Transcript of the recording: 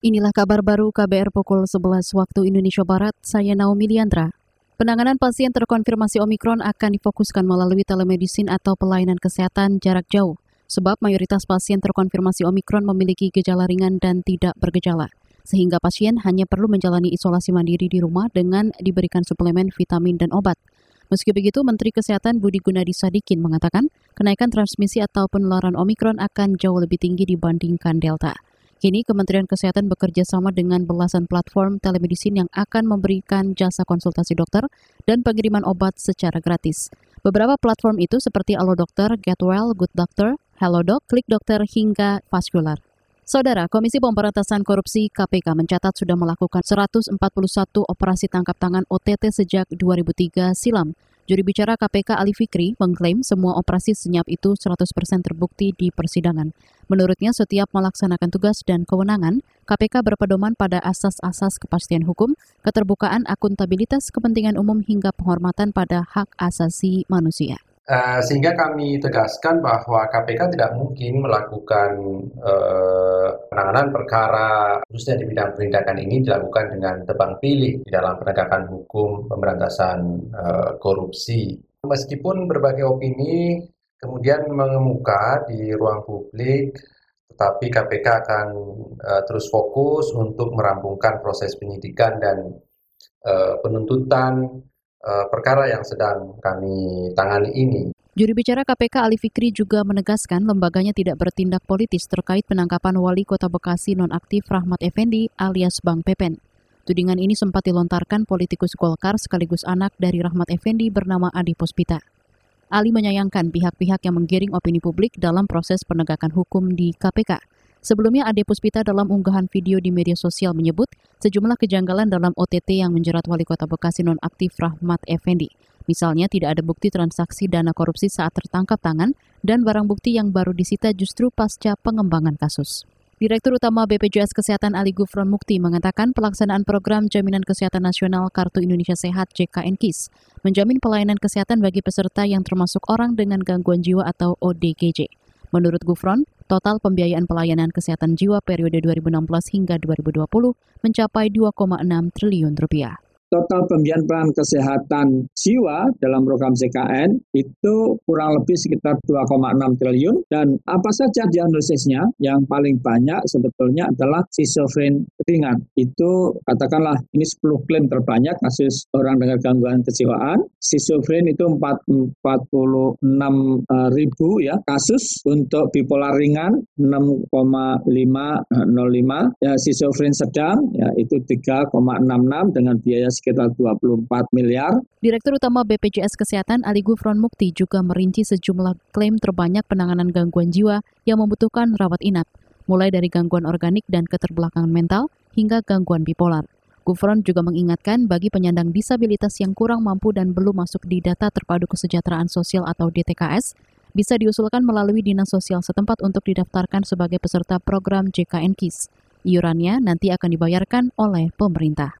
Inilah kabar baru KBR pukul 11 waktu Indonesia Barat, saya Naomi Liandra. Penanganan pasien terkonfirmasi Omikron akan difokuskan melalui telemedicine atau pelayanan kesehatan jarak jauh, sebab mayoritas pasien terkonfirmasi Omikron memiliki gejala ringan dan tidak bergejala, sehingga pasien hanya perlu menjalani isolasi mandiri di rumah dengan diberikan suplemen vitamin dan obat. Meski begitu, Menteri Kesehatan Budi Gunadi Sadikin mengatakan kenaikan transmisi atau penularan Omikron akan jauh lebih tinggi dibandingkan Delta. Kini Kementerian Kesehatan bekerja sama dengan belasan platform telemedicine yang akan memberikan jasa konsultasi dokter dan pengiriman obat secara gratis. Beberapa platform itu seperti Allo Dokter, Get Well, Good Doctor, Hello Doc, Klik Dokter, hingga Vascular. Saudara, Komisi Pemberantasan Korupsi KPK mencatat sudah melakukan 141 operasi tangkap tangan OTT sejak 2003 silam. Juri bicara KPK Ali Fikri mengklaim semua operasi senyap itu 100% terbukti di persidangan. Menurutnya setiap melaksanakan tugas dan kewenangan, KPK berpedoman pada asas-asas kepastian hukum, keterbukaan akuntabilitas kepentingan umum hingga penghormatan pada hak asasi manusia. Uh, sehingga kami tegaskan bahwa KPK tidak mungkin melakukan uh, penanganan perkara khususnya di bidang penindakan ini dilakukan dengan tebang pilih di dalam penegakan hukum pemberantasan uh, korupsi. Meskipun berbagai opini kemudian mengemuka di ruang publik, tetapi KPK akan uh, terus fokus untuk merampungkan proses penyidikan dan uh, penuntutan uh, perkara yang sedang kami tangani ini. Juri bicara KPK Ali Fikri juga menegaskan lembaganya tidak bertindak politis terkait penangkapan wali kota Bekasi nonaktif Rahmat Effendi alias Bang Pepen. Tudingan ini sempat dilontarkan politikus Golkar sekaligus anak dari Rahmat Effendi bernama Adi Puspita. Ali menyayangkan pihak-pihak yang menggiring opini publik dalam proses penegakan hukum di KPK. Sebelumnya Ade Puspita dalam unggahan video di media sosial menyebut sejumlah kejanggalan dalam OTT yang menjerat wali kota Bekasi nonaktif Rahmat Effendi. Misalnya tidak ada bukti transaksi dana korupsi saat tertangkap tangan dan barang bukti yang baru disita justru pasca pengembangan kasus. Direktur Utama BPJS Kesehatan Ali Gufron Mukti mengatakan pelaksanaan program Jaminan Kesehatan Nasional Kartu Indonesia Sehat JKN KIS menjamin pelayanan kesehatan bagi peserta yang termasuk orang dengan gangguan jiwa atau ODGJ. Menurut Gufron, total pembiayaan pelayanan kesehatan jiwa periode 2016 hingga 2020 mencapai 2,6 triliun rupiah total pembiayaan pelayanan kesehatan jiwa dalam program CKN itu kurang lebih sekitar 2,6 triliun dan apa saja diagnosisnya yang paling banyak sebetulnya adalah schizofren ringan. Itu katakanlah ini 10 klaim terbanyak kasus orang dengan gangguan kejiwaan. Schizofren itu 4, 46 eh, ribu ya kasus untuk bipolar ringan 6,505 ya schizofren sedang ya itu 3,66 dengan biaya sekitar 24 miliar. Direktur Utama BPJS Kesehatan Ali Gufron Mukti juga merinci sejumlah klaim terbanyak penanganan gangguan jiwa yang membutuhkan rawat inap, mulai dari gangguan organik dan keterbelakangan mental hingga gangguan bipolar. Gufron juga mengingatkan bagi penyandang disabilitas yang kurang mampu dan belum masuk di data terpadu kesejahteraan sosial atau DTKS, bisa diusulkan melalui dinas sosial setempat untuk didaftarkan sebagai peserta program JKN KIS. Iurannya nanti akan dibayarkan oleh pemerintah.